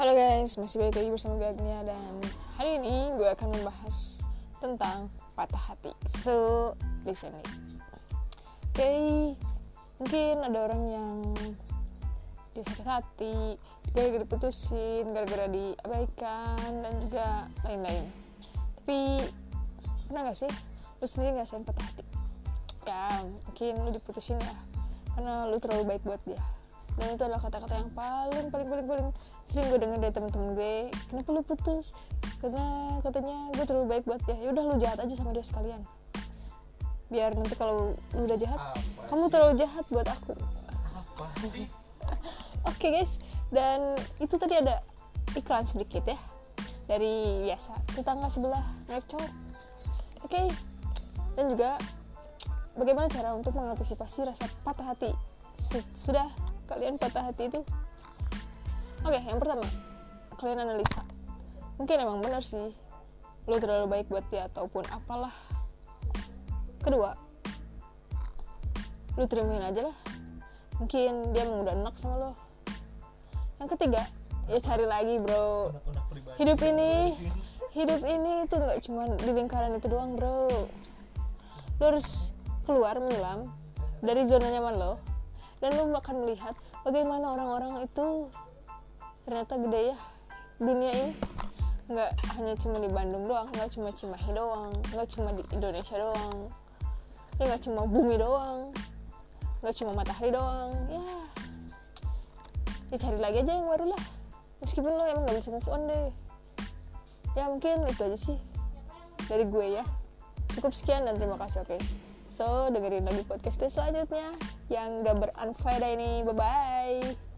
Halo guys, masih balik lagi bersama gue Agnia dan hari ini gue akan membahas tentang patah hati. So, listen nih. Oke, mungkin ada orang yang dia sakit hati, gara-gara diputusin, gara-gara diabaikan dan juga lain-lain. Tapi pernah gak sih lu sendiri ngerasain patah hati? Ya, mungkin lu diputusin ya karena lu terlalu baik buat dia dan itu adalah kata-kata yang paling paling paling paling sering gue denger dari temen-temen gue kenapa lu putus? Karena katanya gue terlalu baik buat dia. Yaudah lu jahat aja sama dia sekalian. Biar nanti kalau lu udah jahat Apa kamu sih? terlalu jahat buat aku. Apa sih? Oke guys. Dan itu tadi ada iklan sedikit ya dari biasa. Tetangga sebelah ngecor oke. Dan juga bagaimana cara untuk mengantisipasi rasa patah hati? Sudah kalian patah hati itu oke yang pertama kalian analisa. Mungkin emang benar sih lo terlalu baik buat dia ataupun apalah. Kedua lu terimain aja lah. Mungkin dia emang udah enak sama lo. Yang ketiga ya cari lagi bro. Hidup ini hidup ini itu nggak cuma di lingkaran itu doang bro. Lo harus keluar menyelam dari zona nyaman lo dan lo akan melihat bagaimana orang-orang itu ternyata gede ya dunia ini. Nggak hanya cuma di Bandung doang nggak cuma Cimahi doang nggak cuma di Indonesia doang. Ya nggak cuma bumi doang nggak cuma matahari doang ya. Ya cari lagi aja yang baru lah. Meskipun lo emang nggak bisa move on deh. Ya mungkin itu aja sih dari gue ya. Cukup sekian dan terima kasih oke. So dengerin lagi podcast gue selanjutnya yang gak beranfaedah ini. Bye bye